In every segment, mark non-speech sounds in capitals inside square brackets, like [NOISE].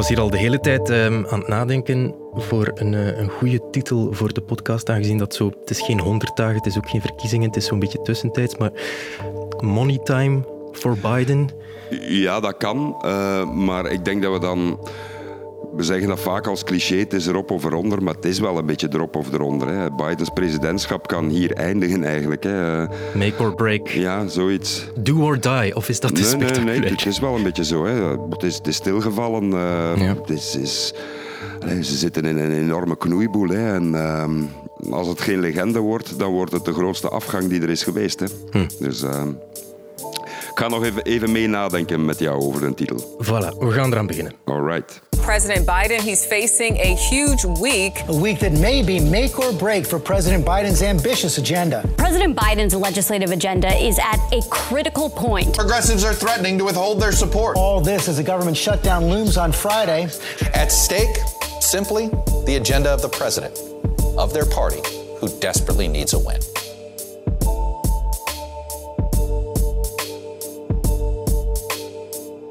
was hier al de hele tijd ehm, aan het nadenken voor een, uh, een goede titel voor de podcast, aangezien dat zo... Het is geen honderd dagen, het is ook geen verkiezingen, het is zo'n beetje tussentijds, maar Money Time voor Biden... Ja, dat kan, uh, maar ik denk dat we dan we zeggen dat vaak als cliché, het is erop of eronder, maar het is wel een beetje erop of eronder. Hè. Bidens presidentschap kan hier eindigen eigenlijk. Hè. Make or break. Ja, zoiets. Do or die, of is dat de nee, nee, nee, het is wel een beetje zo. Hè. Het, is, het is stilgevallen. Uh, ja. het is, is, ze zitten in een enorme knoeiboel. Hè. En, uh, als het geen legende wordt, dan wordt het de grootste afgang die er is geweest. Hè. Hm. Dus... Uh, ik ga nog even, even mee nadenken met jou over een titel. Voilà, we gaan eraan beginnen. All right. President Biden, he's facing a huge week. A week that may be make or break for President Biden's ambitious agenda. President Biden's legislative agenda is at a critical point. Progressives are threatening to withhold their support. All this as a government shutdown looms on Friday. At stake, simply the agenda of the president, of their party, who desperately needs a win.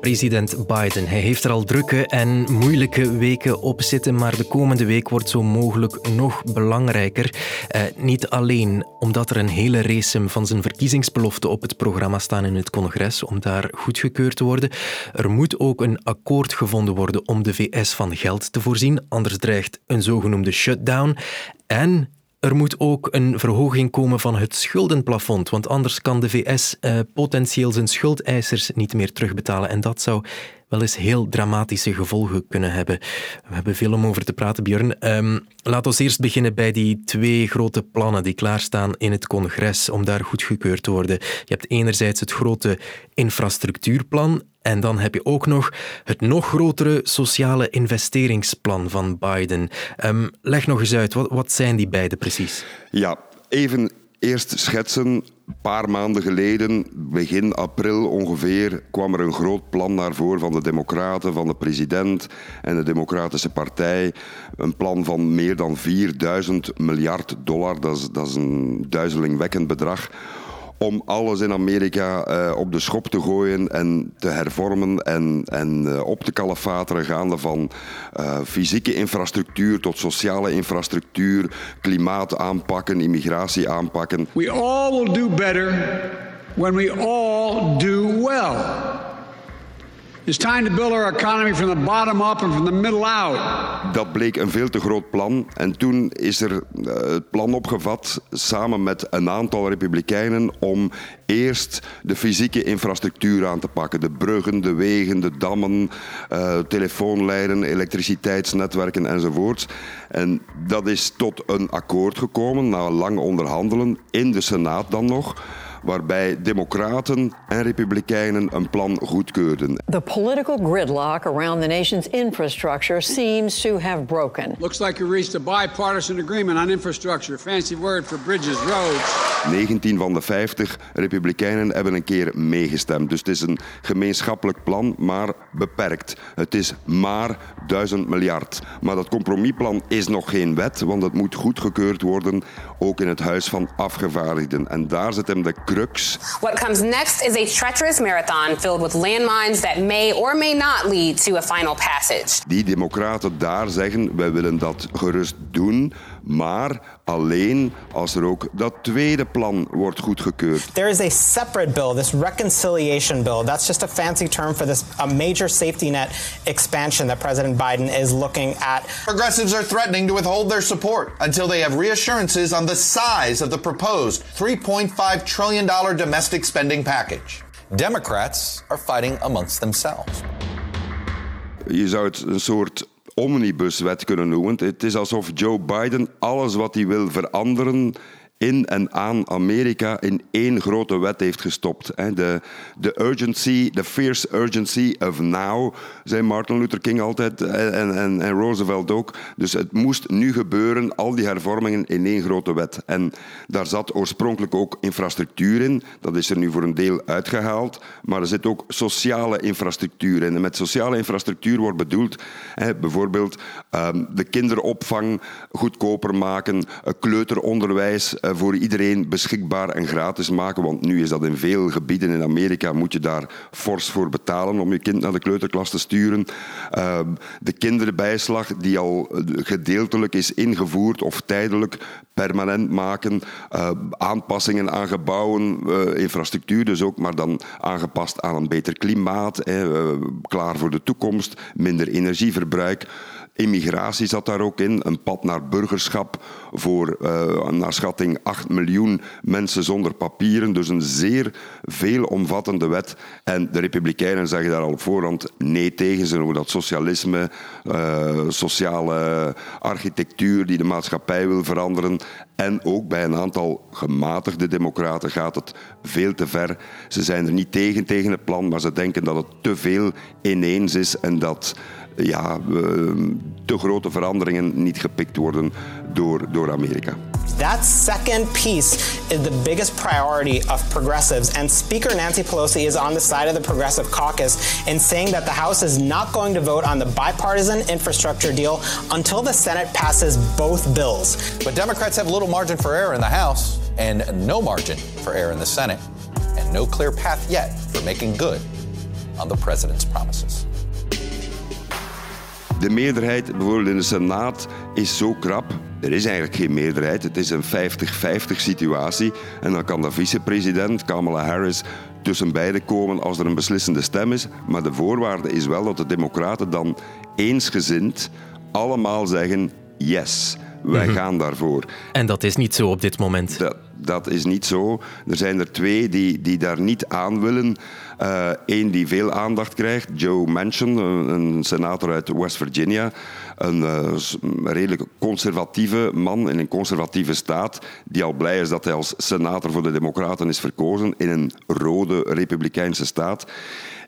President Biden. Hij heeft er al drukke en moeilijke weken op zitten, maar de komende week wordt zo mogelijk nog belangrijker. Eh, niet alleen omdat er een hele race van zijn verkiezingsbeloften op het programma staan in het congres om daar goedgekeurd te worden. Er moet ook een akkoord gevonden worden om de VS van geld te voorzien, anders dreigt een zogenoemde shutdown. En er moet ook een verhoging komen van het schuldenplafond, want anders kan de VS eh, potentieel zijn schuldeisers niet meer terugbetalen. En dat zou wel eens heel dramatische gevolgen kunnen hebben. We hebben veel om over te praten, Björn. Um, laat ons eerst beginnen bij die twee grote plannen die klaarstaan in het congres om daar goedgekeurd te worden. Je hebt enerzijds het grote infrastructuurplan en dan heb je ook nog het nog grotere sociale investeringsplan van Biden. Um, leg nog eens uit, wat, wat zijn die beide precies? Ja, even eerst schetsen. Een paar maanden geleden, begin april ongeveer, kwam er een groot plan naar voren van de Democraten, van de president en de Democratische Partij. Een plan van meer dan 4000 miljard dollar. Dat is, dat is een duizelingwekkend bedrag om alles in Amerika uh, op de schop te gooien en te hervormen en, en uh, op te kalefateren, gaande van uh, fysieke infrastructuur tot sociale infrastructuur, klimaat aanpakken, immigratie aanpakken. We all will do better when we all do well. It's time to build our economy from the bottom up and from the middle out. Dat bleek een veel te groot plan. En toen is er uh, het plan opgevat, samen met een aantal republikeinen, om eerst de fysieke infrastructuur aan te pakken. De bruggen, de wegen, de dammen, uh, telefoonlijnen, elektriciteitsnetwerken enzovoorts. En dat is tot een akkoord gekomen, na lang onderhandelen, in de Senaat dan nog waarbij democraten en republikeinen een plan goedkeurden. The political gridlock around the nation's infrastructure seems to have broken. Looks like you reached a bipartisan agreement on infrastructure. Fancy word for bridges, roads. 19 van de 50 republikeinen hebben een keer meegestemd. Dus het is een gemeenschappelijk plan, maar beperkt. Het is maar 1000 miljard. Maar dat compromisplan is nog geen wet, want het moet goedgekeurd worden, ook in het Huis van Afgevaardigden. En daar zit hem de crux. What comes next is a treacherous marathon filled with landmines that may or may not lead to a final passage. Die democraten daar zeggen, wij willen dat gerust doen, maar alleen als er ook dat tweede plan wordt goedgekeurd. There is a separate bill, this reconciliation bill. That's just a fancy term for this a major safety net expansion that President Biden is looking at. Progressives are threatening to withhold their support until they have reassurances on the size of the proposed 3.5 trillion dollar domestic spending package. Democrats are fighting amongst themselves. Je zou het een soort omnibuswet kunnen noemen. Het is alsof Joe Biden alles wat hij wil veranderen in en aan Amerika in één grote wet heeft gestopt. De, de urgency, de fierce urgency of now, zei Martin Luther King altijd en, en, en Roosevelt ook. Dus het moest nu gebeuren, al die hervormingen in één grote wet. En daar zat oorspronkelijk ook infrastructuur in. Dat is er nu voor een deel uitgehaald. Maar er zit ook sociale infrastructuur in. En met sociale infrastructuur wordt bedoeld bijvoorbeeld um, de kinderopvang goedkoper maken, kleuteronderwijs voor iedereen beschikbaar en gratis maken. Want nu is dat in veel gebieden in Amerika, moet je daar fors voor betalen om je kind naar de kleuterklas te sturen. Uh, de kinderbijslag die al gedeeltelijk is ingevoerd of tijdelijk permanent maken. Uh, aanpassingen aan gebouwen, infrastructuur dus ook, maar dan aangepast aan een beter klimaat. Uh, klaar voor de toekomst, minder energieverbruik. Immigratie zat daar ook in, een pad naar burgerschap voor uh, naar schatting 8 miljoen mensen zonder papieren. Dus een zeer veelomvattende wet. En de Republikeinen zeggen daar al op voorhand nee tegen. Ze noemen dat socialisme, uh, sociale architectuur die de maatschappij wil veranderen. En ook bij een aantal gematigde democraten gaat het veel te ver. Ze zijn er niet tegen tegen het plan, maar ze denken dat het te veel ineens is en dat ja, ehm, te grote veranderingen niet gepikt worden door, door Amerika. That second piece is the biggest priority of progressives. And Speaker Nancy Pelosi is on the side of the Progressive Caucus in saying that the House is not going to vote on the bipartisan infrastructure deal until the Senate passes both bills. But Democrats have little margin for error in the House and no margin for error in the Senate, and no clear path yet for making good on the president's promises. De meerderheid bijvoorbeeld in de Senaat is zo krap. Er is eigenlijk geen meerderheid. Het is een 50-50 situatie. En dan kan de vicepresident, Kamala Harris, tussen beiden komen als er een beslissende stem is. Maar de voorwaarde is wel dat de Democraten dan eensgezind allemaal zeggen yes. Wij mhm. gaan daarvoor. En dat is niet zo op dit moment. Dat, dat is niet zo. Er zijn er twee die, die daar niet aan willen. Eén uh, die veel aandacht krijgt, Joe Manchin, een senator uit West Virginia. Een uh, redelijk conservatieve man in een conservatieve staat, die al blij is dat hij als senator voor de Democraten is verkozen in een rode republikeinse staat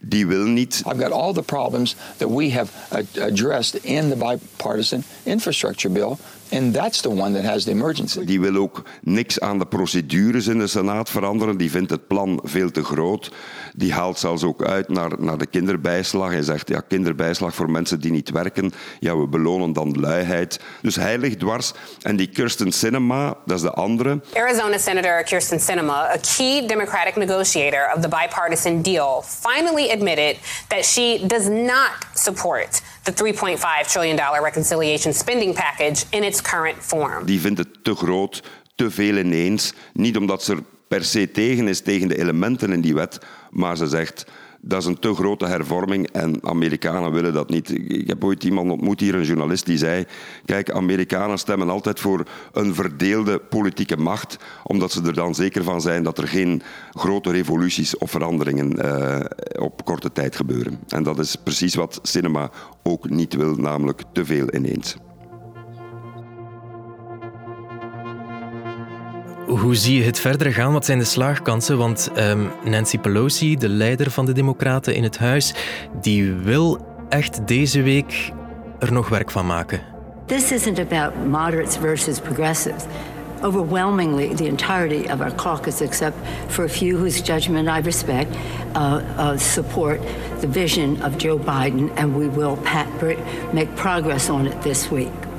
die wil niet. I've got all the problems that we have addressed in the bipartisan infrastructure bill. And that's the one that has the emergency. Die wil ook niks aan de procedures in de Senaat veranderen. Die vindt het plan veel te groot. Die haalt zelfs ook uit naar, naar de kinderbijslag. Hij zegt, ja, kinderbijslag voor mensen die niet werken. Ja, we belonen dan luiheid. Dus hij ligt dwars. En die Kirsten Sinema, dat is de andere. Arizona Senator Kirsten Sinema, a key Democratic negotiator of the bipartisan deal, finally admitted that she does not support the 3.5 trillion dollar reconciliation spending package in its current form. Die vindt het te groot, te veel ineens. Niet omdat ze er per se tegen is tegen de elementen in die wet, maar ze zegt dat is een te grote hervorming en Amerikanen willen dat niet. Ik heb ooit iemand ontmoet hier, een journalist, die zei: Kijk, Amerikanen stemmen altijd voor een verdeelde politieke macht, omdat ze er dan zeker van zijn dat er geen grote revoluties of veranderingen uh, op korte tijd gebeuren. En dat is precies wat cinema ook niet wil, namelijk te veel ineens. Hoe zie je het verder gaan? Wat zijn de slaagkansen? Want um, Nancy Pelosi, de leider van de Democraten in het huis, die wil echt deze week er nog werk van maken. This isn't about moderates versus progressives. Overwhelmingly, the entirety of our caucus, except for a few whose judgment I respect, uh, uh, support the vision of Joe Biden, and we will make progress on it this week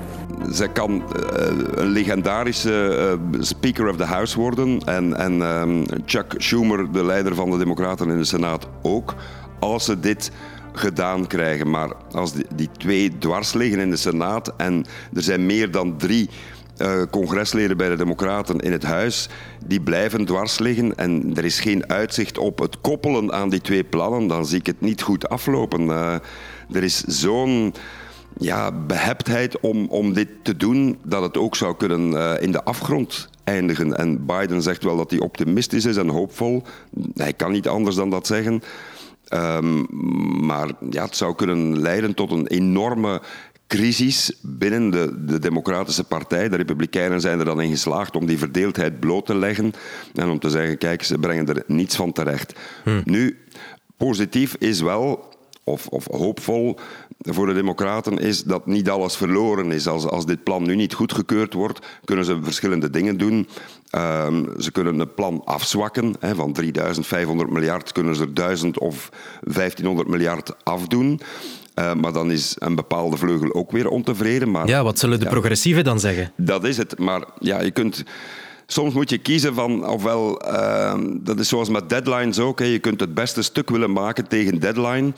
zij kan uh, een legendarische uh, Speaker of the House worden. En, en um, Chuck Schumer, de leider van de Democraten in de Senaat, ook. Als ze dit gedaan krijgen. Maar als die, twee dwars liggen in de Senaat en er zijn meer dan drie uh, congresleden bij de Democraten in het huis, die blijven dwars liggen en er is geen uitzicht op het koppelen aan die twee plannen, dan zie ik het niet goed aflopen. Er is zo'n ja, beheptheid om, om dit te doen, dat het ook zou kunnen uh, in de afgrond eindigen. En Biden zegt wel dat hij optimistisch is en hoopvol. Hij kan niet anders dan dat zeggen. Um, maar ja, het zou kunnen leiden tot een enorme crisis binnen de, de Democratische Partij. De Republikeinen zijn er dan in geslaagd om die verdeeldheid bloot te leggen en om te zeggen, kijk, ze brengen er niets van terecht. Hmm. Nu, positief is wel of, of hoopvol voor de Democraten is dat niet alles verloren is. Als, als dit plan nu niet goedgekeurd wordt, kunnen ze verschillende dingen doen. Um, ze kunnen het plan afzwakken. Hè, van 3500 miljard kunnen ze er 1000 of 1500 miljard afdoen. Uh, maar dan is een bepaalde vleugel ook weer ontevreden. Maar, ja, wat zullen de ja, progressieven dan zeggen? Dat is het. Maar ja, je kunt soms moet je kiezen van, ofwel, ehm, dat is zoals met deadlines ook, hè, je kunt het beste stuk willen maken tegen deadline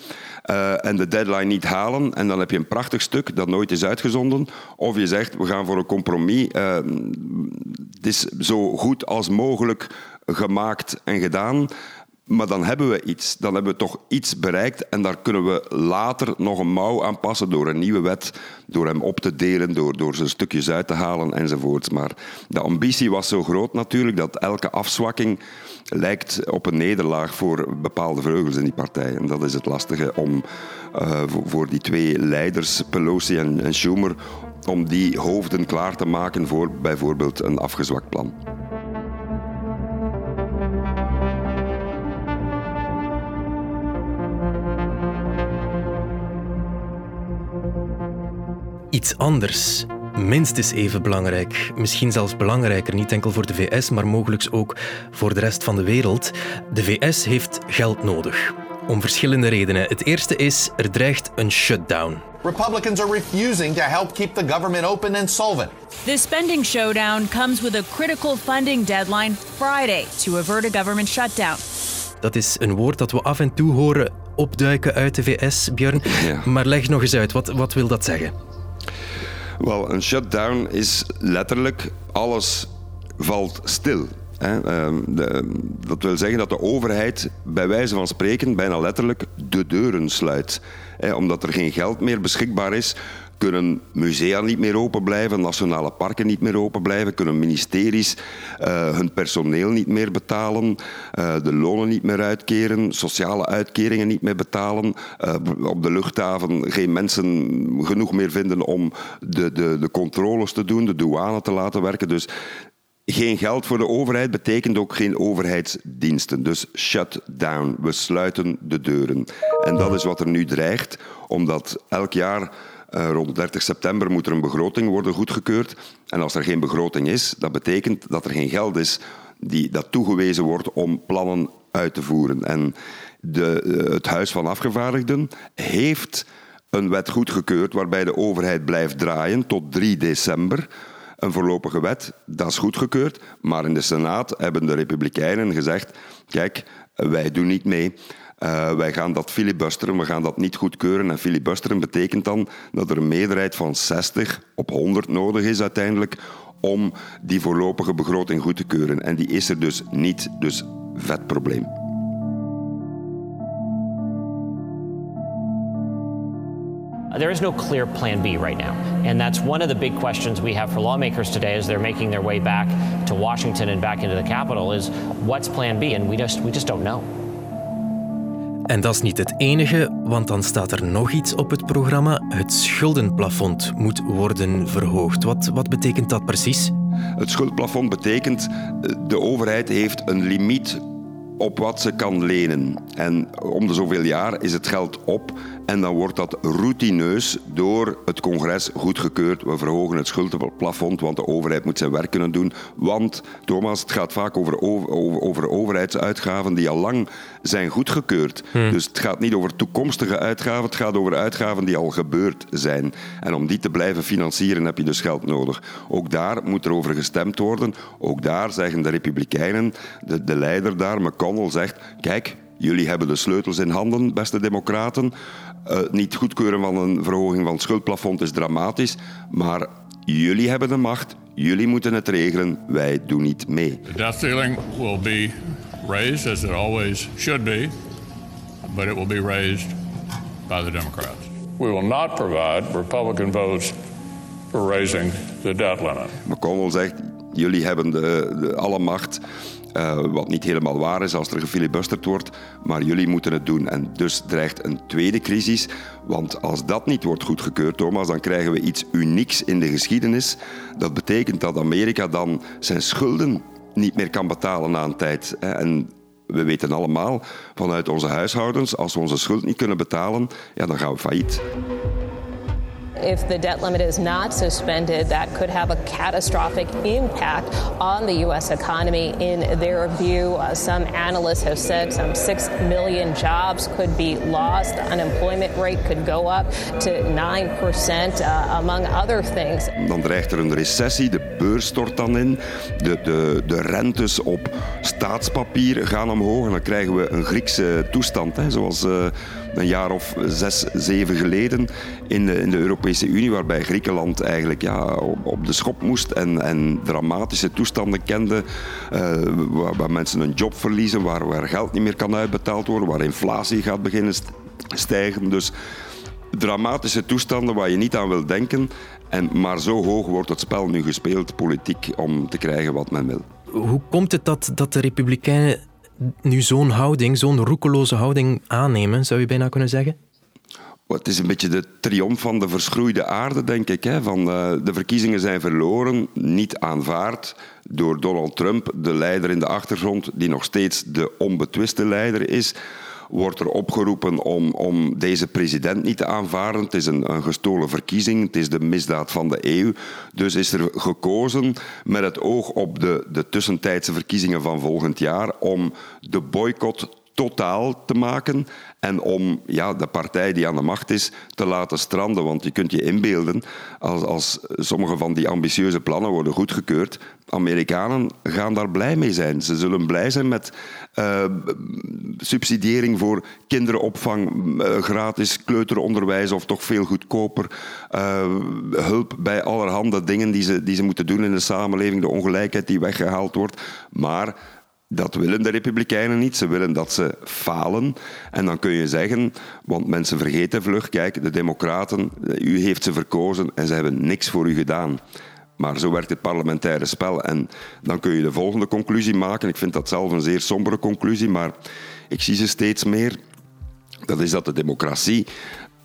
uh, en de deadline niet halen en dan heb je een prachtig stuk dat nooit is uitgezonden. Of je zegt, we gaan voor een compromis, uh, het is zo goed als mogelijk gemaakt en gedaan. Maar dan hebben we iets. Dan hebben we toch iets bereikt. En daar kunnen we later nog een mouw aan passen door een nieuwe wet. Door hem op te delen, door, door zijn stukjes uit te halen enzovoorts. Maar de ambitie was zo groot natuurlijk dat elke afzwakking lijkt op een nederlaag voor bepaalde vleugels in die partij. En dat is het lastige om uh, voor, die twee leiders, Pelosi en Schumer, om die hoofden klaar te maken voor bijvoorbeeld een afgezwakt plan. Iets anders. Minstens even belangrijk, misschien zelfs belangrijker, niet enkel voor de VS, maar mogelijk ook voor de rest van de wereld. De VS heeft geld nodig. Om verschillende redenen. Het eerste is, er dreigt een shutdown. Republicans are refusing to help keep the government open and solvent. This spending showdown comes with a critical funding deadline Friday to avert a government shutdown. Dat is een woord dat we af en toe horen opduiken uit de VS, Björn. Ja. Maar leg nog eens uit, wat, wat wil dat zeggen? Wel, een shutdown is letterlijk alles valt stil. Ehm, dat wil zeggen dat de overheid bij wijze van spreken bijna letterlijk de deuren sluit. Omdat er geen geld meer beschikbaar is kunnen musea niet meer open blijven, nationale parken niet meer open blijven, kunnen ministeries uh, hun personeel niet meer betalen, uh, de lonen niet meer uitkeren, sociale uitkeringen niet meer betalen, uh, op de luchthaven geen mensen genoeg meer vinden om de, de, de controles te doen, de douane te laten werken. Dus geen geld voor de overheid betekent ook geen overheidsdiensten. Dus shut down. We sluiten de deuren. En dat is wat er nu dreigt, omdat elk jaar uh, rond 30 september moet er een begroting worden goedgekeurd. En als er geen begroting is, dat betekent dat er geen geld is die, dat toegewezen wordt om plannen uit te voeren. En de, uh, het Huis van Afgevaardigden heeft een wet goedgekeurd waarbij de overheid blijft draaien tot 3 december. Een voorlopige wet, dat is goedgekeurd. Maar in de Senaat hebben de Republikeinen gezegd: kijk, wij doen niet mee. Uh, wij gaan dat filibusteren, we gaan dat niet goedkeuren. En filibusteren betekent dan dat er een meerderheid van 60 op 100 nodig is uiteindelijk om die voorlopige begroting goed te keuren. En die is er dus niet, dus vet probleem. There is no clear plan B right now. And that's one of the big questions we have for lawmakers today as they're making their way back to Washington and back into the Capitol is what's plan B? And we just, we just don't know. En dat is niet het enige, want dan staat er nog iets op het programma. Het schuldenplafond moet worden verhoogd. Wat, wat betekent dat precies? Het schuldplafond betekent eh, de overheid heeft een limiet op wat ze kan lenen. En om de zoveel jaar is het geld op en dan wordt dat routineus door het congres goedgekeurd. We verhogen het schuldenplafond, want de overheid moet zijn werk kunnen doen. Want, Thomas, het gaat vaak over, over, over overheidsuitgaven die al lang zijn goedgekeurd. Hmm. Dus het gaat niet over toekomstige uitgaven, het gaat over uitgaven die al gebeurd zijn. En om die te blijven financieren heb je dus geld nodig. Ook daar moet er over gestemd worden. Ook daar zeggen de Republikeinen, de, de leider daar, McConnell, zegt: kijk, Jullie hebben de sleutels in handen, beste democraten. Uh, niet goedkeuren van een verhoging van het schuldplafond is dramatisch, maar jullie hebben de macht, jullie moeten het regelen, wij doen niet mee. The debt ceiling will be raised as it always should be, but it will be raised by the Democrats. We will not provide Republican votes for raising the debt limit. McConnell zegt, jullie hebben de, de alle macht. Uh, wat niet helemaal waar is als er gefilibusterd wordt, maar jullie moeten het doen. En dus dreigt een tweede crisis, want als dat niet wordt goedgekeurd, Thomas, dan krijgen we iets unieks in de geschiedenis. Dat betekent dat Amerika dan zijn schulden niet meer kan betalen na een tijd. En we weten allemaal vanuit onze huishoudens, als we onze schuld niet kunnen betalen, ja, dan gaan we failliet. If the debt limit is not suspended, that could have a catastrophic impact on the U.S. economy. In their view, uh, some analysts have said some 6 million jobs could be lost. The unemployment rate could go up to 9%, uh, among other things. Dan dreigt er een recessie, de beurs stort dan in, de, de, de rentes op staatspapier gaan omhoog en dan krijgen we een Griekse toestand, hè, zoals uh, een jaar of zes, zeven geleden in de, in de Europese Unie, waarbij Griekenland eigenlijk ja, op, de schop moest en, en dramatische toestanden kende, uh, waar, mensen een job verliezen, waar, waar geld niet meer kan uitbetaald worden, waar inflatie gaat beginnen stijgen. Dus dramatische toestanden waar je niet aan wil denken. En, maar zo hoog wordt het spel nu gespeeld, politiek, om te krijgen wat men wil. Hoe komt het dat, dat de Republikeinen nu zo'n houding, zo'n roekeloze houding aannemen, zou je bijna kunnen zeggen? Het is een beetje de triomf van de verschroeide aarde, denk ik. Hè? Van, uh, de verkiezingen zijn verloren, niet aanvaard door Donald Trump, de leider in de achtergrond, die nog steeds de onbetwiste leider is wordt er opgeroepen om, om deze president niet te aanvaarden. Het is een, een gestolen verkiezing, het is de misdaad van de eeuw. Dus is er gekozen met het oog op de, de tussentijdse verkiezingen van volgend jaar om de boycott totaal te maken en om ja, de partij die aan de macht is te laten stranden. Want je kunt je inbeelden, als, als sommige van die ambitieuze plannen worden goedgekeurd, Amerikanen gaan daar blij mee zijn. Ze zullen blij zijn met uh, subsidiëring voor kinderopvang, uh, gratis kleuteronderwijs of toch veel goedkoper, uh, hulp bij allerhande dingen die ze, die ze moeten doen in de samenleving, de ongelijkheid die weggehaald wordt. Maar dat willen de Republikeinen niet. Ze willen dat ze falen. En dan kun je zeggen, want mensen vergeten vlug, kijk, de Democraten, u heeft ze verkozen en ze hebben niks voor u gedaan. Maar zo werkt het parlementaire spel. En dan kun je de volgende conclusie maken. Ik vind dat zelf een zeer sombere conclusie, maar ik zie ze steeds meer. Dat is dat de democratie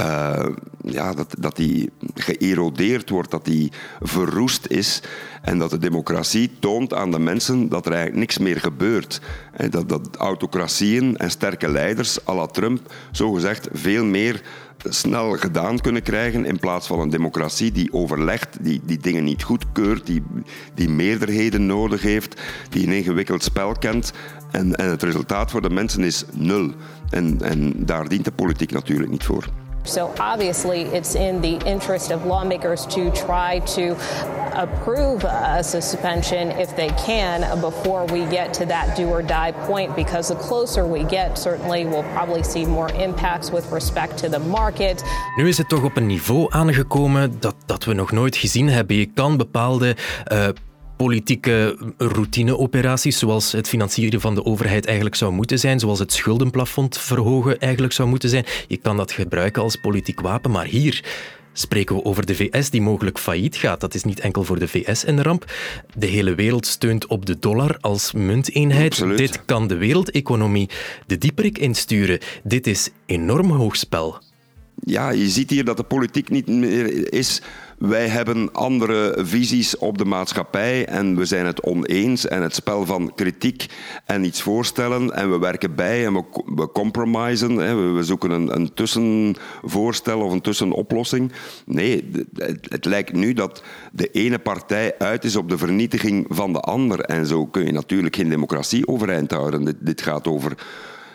uh, ja, dat, dat die geërodeerd wordt, dat die verroest is. En dat de democratie toont aan de mensen dat er eigenlijk niks meer gebeurt. En dat, dat autocratieën en sterke leiders, à la Trump, zogezegd veel meer snel gedaan kunnen krijgen in plaats van een democratie die overlegt, die, die dingen niet goedkeurt, die, die meerderheden nodig heeft, die een ingewikkeld spel kent. En, en het resultaat voor de mensen is nul. En, en daar dient de politiek natuurlijk niet voor. So obviously, it's in the interest of lawmakers to try to approve a suspension if they can before we get to that do or die point because the closer we get, certainly we'll probably see more impacts with respect to the market. Nu is het toch op een niveau aangekomen dat, dat we nog nooit gezien hebben. Je kan bepaalde uh, politieke routineoperaties, zoals het financieren van de overheid eigenlijk zou moeten zijn, zoals het schuldenplafond verhogen eigenlijk zou moeten zijn. Je kan dat gebruiken als politiek wapen, maar hier spreken we over de VS die mogelijk failliet gaat. Dat is niet enkel voor de VS een ramp. De hele wereld steunt op de dollar als munteenheid. Dit kan de wereldeconomie de dieperik insturen. Dit is enorm hoog spel. Ja, je ziet hier dat de politiek niet meer is wij hebben andere visies op de maatschappij en we zijn het oneens en het spel van kritiek en iets voorstellen en we werken bij en we, compromisen, hè, we, zoeken een, een tussenvoorstel of een tussenoplossing. Nee, het, lijkt nu dat de ene partij uit is op de vernietiging van de ander en zo kun je natuurlijk geen democratie overeind houden. Dit gaat over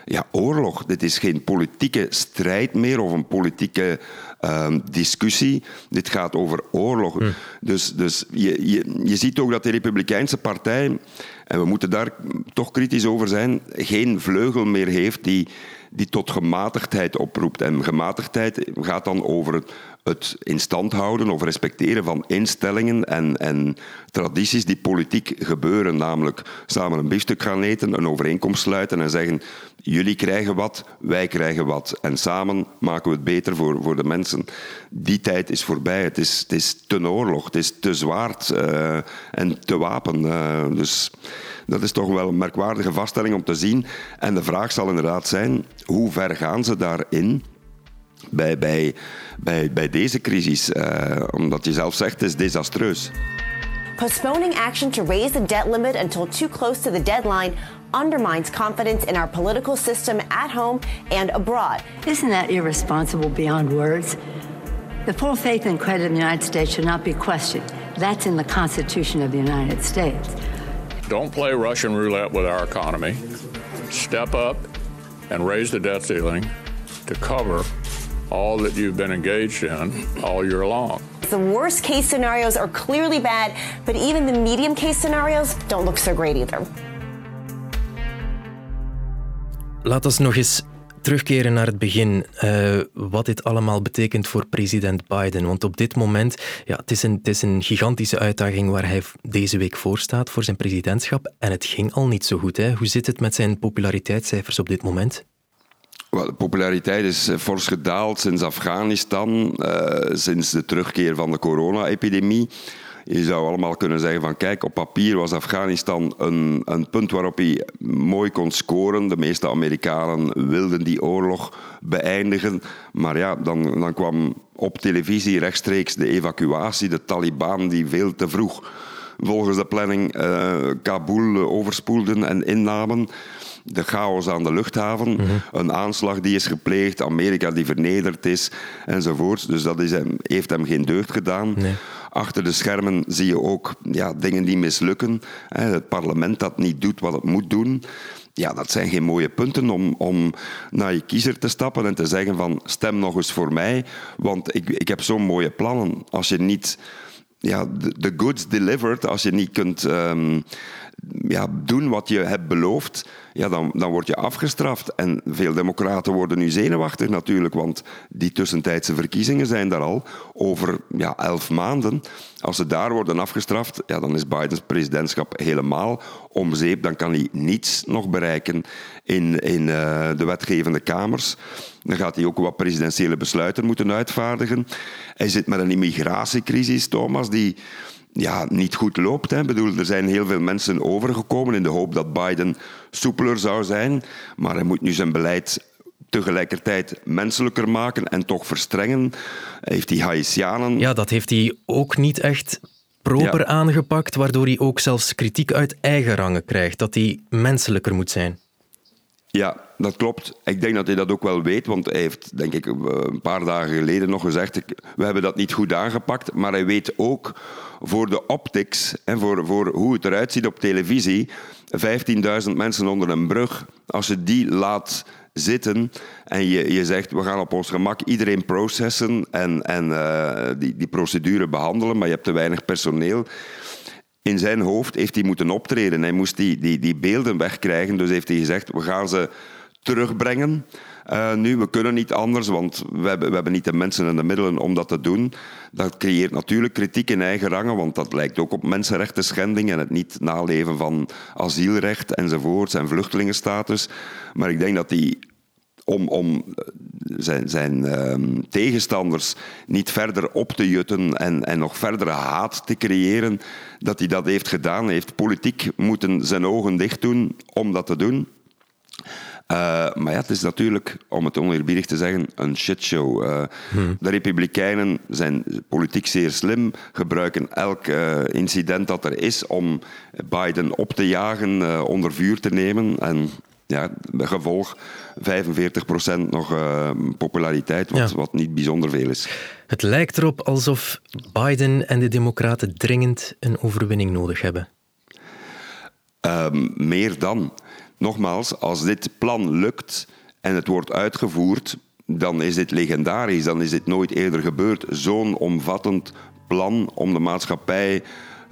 ja, oorlog. Dit is geen politieke strijd meer of een politieke uh, discussie. Dit gaat over oorlog. Hm. Dus, dus je, je, je ziet ook dat de Republikeinse Partij, en we moeten daar toch kritisch over zijn, geen vleugel meer heeft die, die tot gematigdheid oproept. En gematigdheid gaat dan over het in stand houden of respecteren van instellingen en, en tradities die politiek gebeuren. Namelijk samen een biefstuk gaan eten, een overeenkomst sluiten en zeggen jullie krijgen wat, wij krijgen wat. En samen maken we het beter voor, voor de mensen. Die tijd is voorbij. Het is, het is te oorlog, het is te zwaard uh, en te wapen. Uh, dus dat is toch wel een merkwaardige vaststelling om te zien. En de vraag zal inderdaad zijn, hoe ver gaan ze daarin? bij, bij, bij, bij deze crisis. Uh, omdat je zelf zegt, het is desastreus. Postponing action to raise the debt limit until too close to the deadline undermines confidence in our political system at home and abroad. Isn't that irresponsible beyond words? The full faith and credit of the United States should not be questioned. That's in the Constitution of the United States. Don't play Russian roulette with our economy. Step up and raise the debt ceiling to cover all that you've been engaged in all year long. The worst case scenarios are clearly bad, but even the medium case scenarios don't look so great either. Laat ons nog eens terugkeren naar het begin. Uh, wat dit allemaal betekent voor president Biden. Want op dit moment, ja, het is, een, is een gigantische uitdaging waar hij deze week voor staat voor zijn presidentschap. En het ging al niet zo goed. Hè? Hoe zit het met zijn populariteitscijfers op dit moment? de populariteit is eh, fors gedaald sinds Afghanistan, uh, sinds de terugkeer van de corona-epidemie. Je zou allemaal kunnen zeggen van kijk, op papier was Afghanistan een, een punt waarop hij mooi kon scoren. De meeste Amerikanen wilden die oorlog beëindigen. Maar ja, dan, dan kwam op televisie rechtstreeks de evacuatie, de Taliban die veel te vroeg volgens de planning uh, Kabul overspoelden en innamen de chaos aan de luchthaven, mhm. een aanslag die is gepleegd, Amerika die vernederd is enzovoort. Dus dat is hem, heeft hem geen deugd gedaan. Achter de schermen zie je ook ja, dingen die mislukken. Het parlement dat niet doet wat het moet doen. Ja, dat zijn geen mooie punten om, om naar je kiezer te stappen en te zeggen van stem nog eens voor mij, want ik, ik heb zo'n mooie plannen. Als je niet ja, de goods delivered, als je niet kunt um, ja, doen wat je hebt beloofd, ja, dan, dan word je afgestraft. En veel democraten worden nu zenuwachtig natuurlijk, want die tussentijdse verkiezingen zijn daar al over ja, elf maanden. Als ze daar worden afgestraft, ja, dan is Bidens presidentschap helemaal om zeep. Dan kan hij niets nog bereiken in, in uh, de wetgevende kamers. Dan gaat hij ook wat presidentiële besluiten moeten uitvaardigen. Hij zit met een immigratiecrisis, Thomas, die ja, niet goed loopt. Hè. Bedoel, er zijn heel veel mensen overgekomen in de hoop dat Biden soepeler zou zijn. Maar hij moet nu zijn beleid tegelijkertijd menselijker maken en toch verstrengen. Heeft die Haitianen... Ja, dat heeft hij ook niet echt proper aangepakt, waardoor hij ook zelfs kritiek uit eigen rangen krijgt, dat hij menselijker moet zijn. Ja, dat klopt. Ik denk dat hij dat ook wel weet, want hij heeft, denk ik, een paar dagen geleden nog gezegd: we hebben dat niet goed aangepakt. Maar hij weet ook voor de optics en voor, voor hoe het eruit ziet op televisie: 15.000 mensen onder een brug, als je die laat zitten en je, je zegt we gaan op ons gemak iedereen processen en, en uh, die, die procedure behandelen, maar je hebt te weinig personeel in zijn hoofd heeft hij moeten optreden. Hij moest die, die, die beelden wegkrijgen. Dus heeft hij gezegd, we gaan ze terugbrengen. Uh, nu, we kunnen niet anders, want we hebben, we hebben niet de mensen en de middelen om dat te doen. Dat creëert natuurlijk kritiek in eigen rangen, want dat lijkt ook op mensenrechten schending en het niet naleven van asielrecht enzovoorts en vluchtelingenstatus. Maar ik denk dat die om, om zijn, zijn uh, tegenstanders niet verder op te jutten en, en nog verdere haat te creëren, dat hij dat heeft gedaan. Hij heeft politiek moeten zijn ogen dicht doen om dat te doen. Uh, maar ja, het is natuurlijk, om het oneerbiedig te zeggen, een shitshow. Uh, hmm. De Republikeinen zijn politiek zeer slim, gebruiken elk uh, incident dat er is om Biden op te jagen, onder vuur te nemen. En ja, gevolg 45% nog uh, populariteit, wat, wat niet bijzonder veel is. Het lijkt erop alsof Biden en de Democraten dringend een overwinning nodig hebben. Um, meer dan. Nogmaals, als dit plan lukt en het wordt uitgevoerd, dan is dit legendarisch. Dan is dit nooit eerder gebeurd. Zo'n omvattend plan om de maatschappij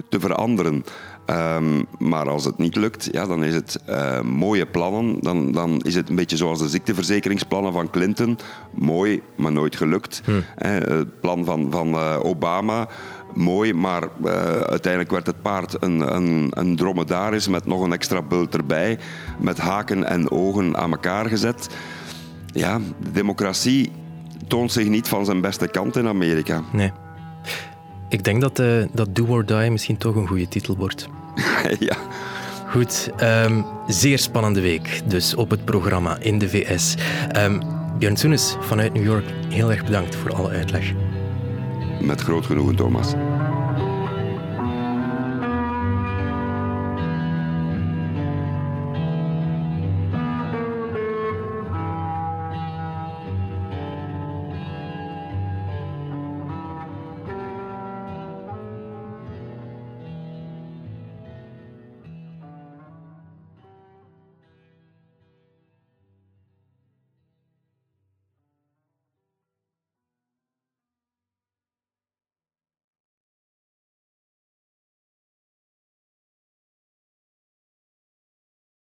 te veranderen. Ehm, maar als het niet lukt, ja, dan is het uh, mooie plannen. Dan, dan is het een beetje zoals de ziekteverzekeringsplannen van Clinton. Mooi, maar nooit gelukt. Hm. het plan van, van uh, Obama. Mooi, maar uh, uiteindelijk werd het paard een, een, een dromedaris met nog een extra bult erbij. Met haken en ogen aan elkaar gezet. Ja, de democratie toont zich niet van zijn beste kant in Amerika. Nee. Ik denk dat, uh, dat Do or Die misschien toch een goede titel wordt. [LAUGHS] ja. Goed, um, zeer spannende week dus op het programma in de VS. Um, Björn Soenes vanuit New York, heel erg bedankt voor alle uitleg. Met groot genoegen, Thomas.